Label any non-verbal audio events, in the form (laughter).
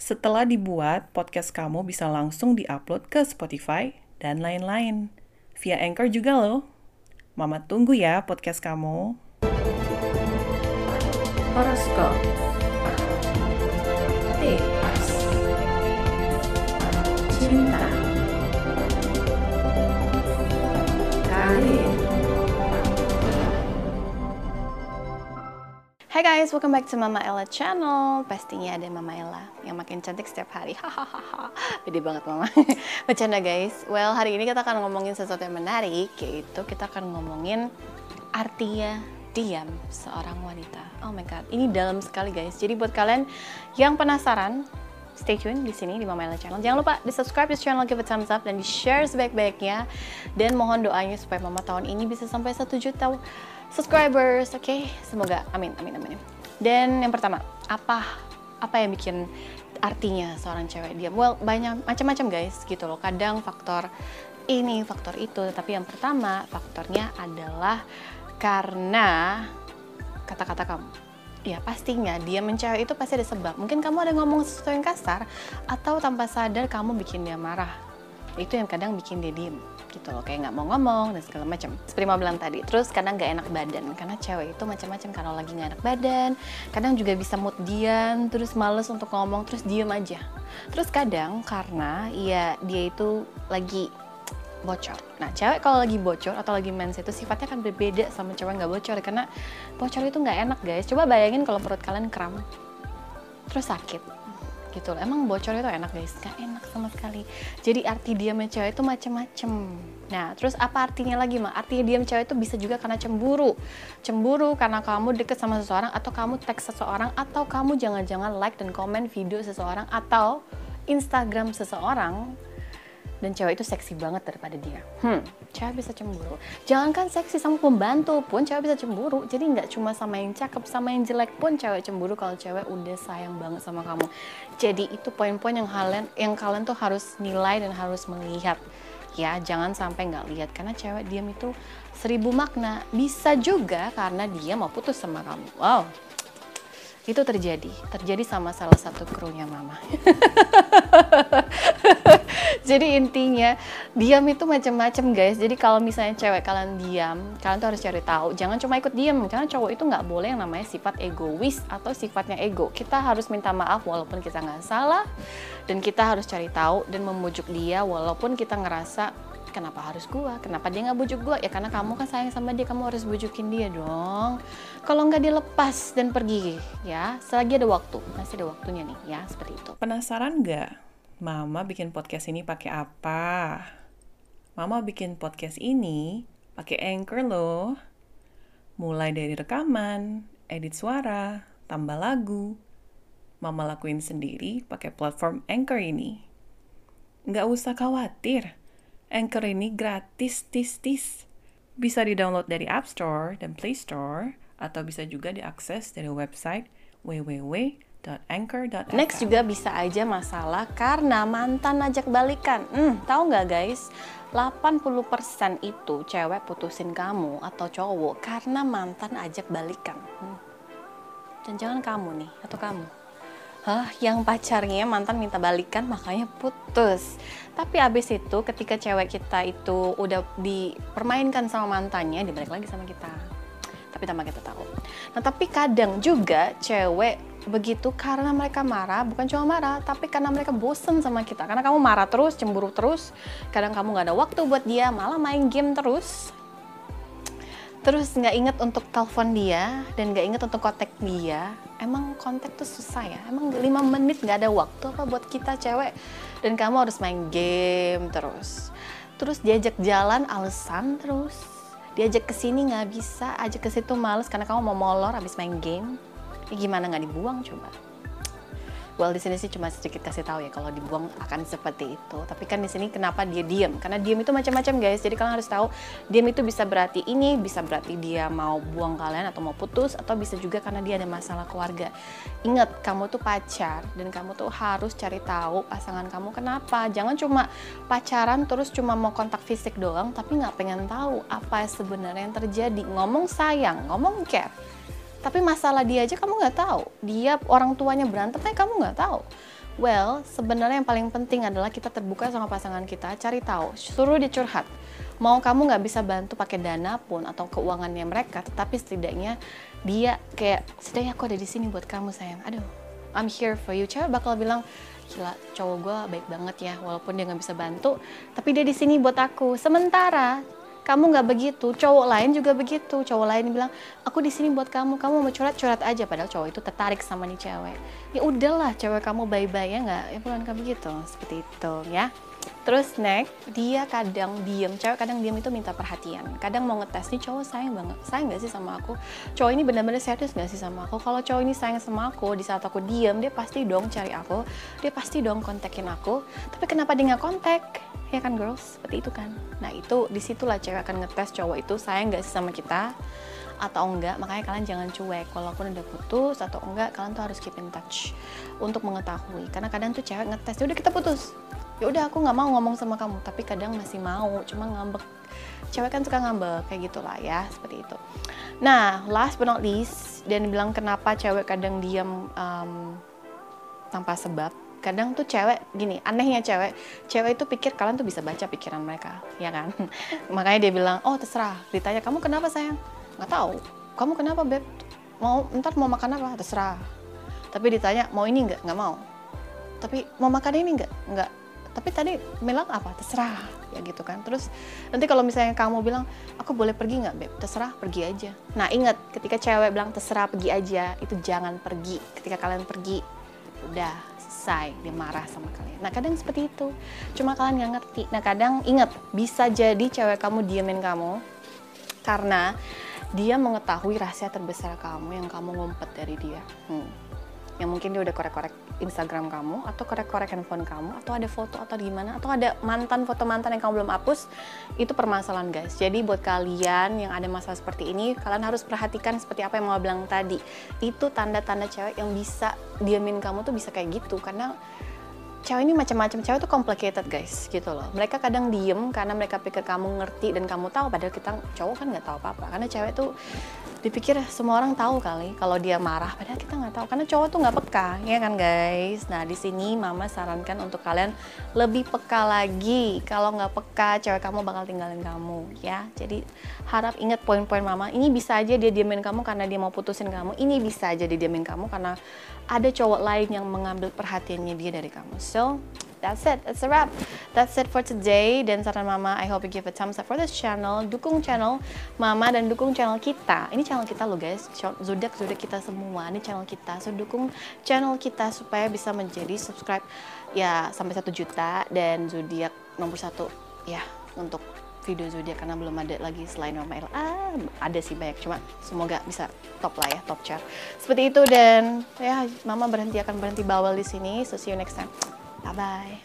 Setelah dibuat, podcast kamu bisa langsung diupload ke Spotify dan lain-lain. Via Anchor juga loh. Mama tunggu ya podcast kamu. Horoskop Hai guys, welcome back to Mama Ella channel. Pastinya ada Mama Ella yang makin cantik setiap hari. (laughs) Hahaha. Beda banget Mama. (laughs) Bercanda guys. Well, hari ini kita akan ngomongin sesuatu yang menarik, yaitu kita akan ngomongin artinya diam seorang wanita. Oh my god, ini dalam sekali guys. Jadi buat kalian yang penasaran, stay tune di sini di Mama Ella channel. Jangan lupa di subscribe di channel, give it thumbs up dan di share sebaik-baiknya. Dan mohon doanya supaya Mama tahun ini bisa sampai 1 juta subscribers, oke? Okay? Semoga, amin, amin, amin. Dan yang pertama, apa apa yang bikin artinya seorang cewek diam? Well, banyak macam-macam guys, gitu loh. Kadang faktor ini, faktor itu, tapi yang pertama faktornya adalah karena kata-kata kamu. Ya pastinya dia mencewek itu pasti ada sebab. Mungkin kamu ada ngomong sesuatu yang kasar atau tanpa sadar kamu bikin dia marah. Itu yang kadang bikin dia diem gitu loh kayak nggak mau ngomong dan segala macam seperti mau bilang tadi terus kadang nggak enak badan karena cewek itu macam-macam kalau lagi nggak enak badan kadang juga bisa mood diam terus males untuk ngomong terus diem aja terus kadang karena ya dia itu lagi bocor. Nah, cewek kalau lagi bocor atau lagi mens itu sifatnya akan berbeda sama cewek nggak bocor karena bocor itu nggak enak guys. Coba bayangin kalau perut kalian kram, terus sakit, gitu loh. Emang bocor itu enak guys? Gak enak sama sekali. Jadi arti diamnya cewek itu macem-macem. Nah, terus apa artinya lagi mah? Artinya diam cewek itu bisa juga karena cemburu. Cemburu karena kamu deket sama seseorang atau kamu tag seseorang atau kamu jangan-jangan like dan komen video seseorang atau Instagram seseorang dan cewek itu seksi banget daripada dia. Hmm, cewek bisa cemburu. Jangankan seksi sama pembantu pun cewek bisa cemburu. Jadi nggak cuma sama yang cakep, sama yang jelek pun cewek cemburu kalau cewek udah sayang banget sama kamu. Jadi itu poin-poin yang kalian yang kalian tuh harus nilai dan harus melihat. Ya, jangan sampai nggak lihat karena cewek diam itu seribu makna. Bisa juga karena dia mau putus sama kamu. Wow, itu terjadi terjadi sama salah satu krunya mama (laughs) jadi intinya diam itu macam-macam guys jadi kalau misalnya cewek kalian diam kalian tuh harus cari tahu jangan cuma ikut diam karena cowok itu nggak boleh yang namanya sifat egois atau sifatnya ego kita harus minta maaf walaupun kita nggak salah dan kita harus cari tahu dan memujuk dia walaupun kita ngerasa kenapa harus gua? Kenapa dia nggak bujuk gua? Ya karena kamu kan sayang sama dia, kamu harus bujukin dia dong. Kalau nggak dia lepas dan pergi, ya. Selagi ada waktu, masih ada waktunya nih, ya seperti itu. Penasaran nggak? Mama bikin podcast ini pakai apa? Mama bikin podcast ini pakai Anchor loh. Mulai dari rekaman, edit suara, tambah lagu. Mama lakuin sendiri pakai platform Anchor ini. Nggak usah khawatir, Anchor ini gratis tis-tis. Bisa di-download dari App Store dan Play Store, atau bisa juga diakses dari website Next juga bisa aja masalah karena mantan ajak balikan. Hmm, tahu nggak guys? 80% itu cewek putusin kamu atau cowok karena mantan ajak balikan. Hmm. Dan jangan kamu nih atau kamu. Hah, yang pacarnya mantan minta balikan makanya putus. Tapi abis itu ketika cewek kita itu udah dipermainkan sama mantannya, dibalik lagi sama kita. Tapi tanpa kita tahu. Nah tapi kadang juga cewek begitu karena mereka marah, bukan cuma marah, tapi karena mereka bosen sama kita. Karena kamu marah terus, cemburu terus, kadang kamu gak ada waktu buat dia, malah main game terus. Terus nggak inget untuk telepon dia dan nggak inget untuk kontak dia. Emang kontak tuh susah ya. Emang lima menit nggak ada waktu apa buat kita cewek? Dan kamu harus main game terus. Terus diajak jalan alasan terus. Diajak ke sini nggak bisa. Ajak ke situ males karena kamu mau molor habis main game ya gimana nggak dibuang coba? Well di sini sih cuma sedikit kasih tahu ya kalau dibuang akan seperti itu. Tapi kan di sini kenapa dia diam karena diam itu macam-macam guys. Jadi kalian harus tahu diam itu bisa berarti ini bisa berarti dia mau buang kalian atau mau putus atau bisa juga karena dia ada masalah keluarga. Ingat kamu tuh pacar dan kamu tuh harus cari tahu pasangan kamu kenapa. Jangan cuma pacaran terus cuma mau kontak fisik doang tapi nggak pengen tahu apa sebenarnya yang terjadi. Ngomong sayang ngomong care tapi masalah dia aja kamu nggak tahu. Dia orang tuanya berantem eh kamu nggak tahu. Well sebenarnya yang paling penting adalah kita terbuka sama pasangan kita cari tahu suruh dia curhat. Mau kamu nggak bisa bantu pakai dana pun atau keuangannya mereka tetapi setidaknya dia kayak setidaknya aku ada di sini buat kamu sayang. Aduh I'm here for you. Cewek bakal bilang gila cowok gue baik banget ya walaupun dia nggak bisa bantu tapi dia di sini buat aku. Sementara kamu nggak begitu cowok lain juga begitu cowok lain bilang aku di sini buat kamu kamu mau curhat curhat aja padahal cowok itu tertarik sama nih cewek ya udahlah cewek kamu bye bye ya nggak ya bukan kayak begitu seperti itu ya Terus next, dia kadang diem, cewek kadang diem itu minta perhatian. Kadang mau ngetes nih cowok sayang banget, sayang gak sih sama aku? Cowok ini benar-benar serius gak sih sama aku? Kalau cowok ini sayang sama aku, di saat aku diem, dia pasti dong cari aku, dia pasti dong kontakin aku. Tapi kenapa dia nggak kontak? Ya kan girls, seperti itu kan. Nah itu di situlah cewek akan ngetes cowok itu sayang gak sih sama kita? Atau enggak? Makanya kalian jangan cuek. Walaupun udah putus atau enggak kalian tuh harus keep in touch untuk mengetahui. Karena kadang tuh cewek ngetes ya udah kita putus. Ya udah aku nggak mau ngomong sama kamu. Tapi kadang masih mau cuma ngambek. Cewek kan suka ngambek kayak gitulah ya seperti itu. Nah last but not least dan bilang kenapa cewek kadang diam um, tanpa sebab kadang tuh cewek gini anehnya cewek cewek itu pikir kalian tuh bisa baca pikiran mereka ya kan? (laughs) Makanya dia bilang oh terserah. Ditanya kamu kenapa sayang? Nggak tahu. Kamu kenapa beb? Mau ntar mau makan apa? Terserah. Tapi ditanya mau ini nggak? Nggak mau. Tapi mau makan ini nggak? Nggak. Tapi tadi bilang apa? Terserah. Ya gitu kan. Terus nanti kalau misalnya kamu bilang aku boleh pergi nggak beb? Terserah pergi aja. Nah ingat ketika cewek bilang terserah pergi aja itu jangan pergi. Ketika kalian pergi udah selesai dia marah sama kalian. Nah kadang seperti itu. Cuma kalian nggak ngerti. Nah kadang ingat bisa jadi cewek kamu diemin kamu karena dia mengetahui rahasia terbesar kamu yang kamu ngumpet dari dia. Hmm. Yang mungkin dia udah korek-korek Instagram kamu atau korek-korek handphone kamu atau ada foto atau gimana atau ada mantan foto mantan yang kamu belum hapus itu permasalahan guys. Jadi buat kalian yang ada masalah seperti ini kalian harus perhatikan seperti apa yang mau bilang tadi. Itu tanda-tanda cewek yang bisa diamin kamu tuh bisa kayak gitu karena cewek ini macam-macam. Cewek itu complicated guys gitu loh. Mereka kadang diem karena mereka pikir kamu ngerti dan kamu tahu padahal kita cowok kan nggak tahu apa-apa. Karena cewek tuh dipikir semua orang tahu kali kalau dia marah padahal kita nggak tahu. Karena cowok tuh nggak peka ya kan guys? Nah di sini mama sarankan untuk kalian lebih peka lagi. Kalau nggak peka cewek kamu bakal tinggalin kamu ya. Jadi harap ingat poin-poin mama. Ini bisa aja dia diamin kamu karena dia mau putusin kamu. Ini bisa aja dia diamin kamu karena ada cowok lain yang mengambil perhatiannya dia dari kamu. So that's it. It's a wrap. That's it for today. Dan saran mama I hope you give a thumbs up for this channel. Dukung channel mama dan dukung channel kita. Ini channel kita loh guys. Zodiak zodiak kita semua. Ini channel kita. So dukung channel kita supaya bisa menjadi subscribe ya sampai satu juta. Dan zodiak nomor satu ya untuk video zodiak karena belum ada lagi selain Mama El. Ah, ada sih banyak. Cuma semoga bisa top lah ya, top chart. Seperti itu dan. Ya Mama berhenti akan berhenti bawel di sini. So see you next time. Bye bye.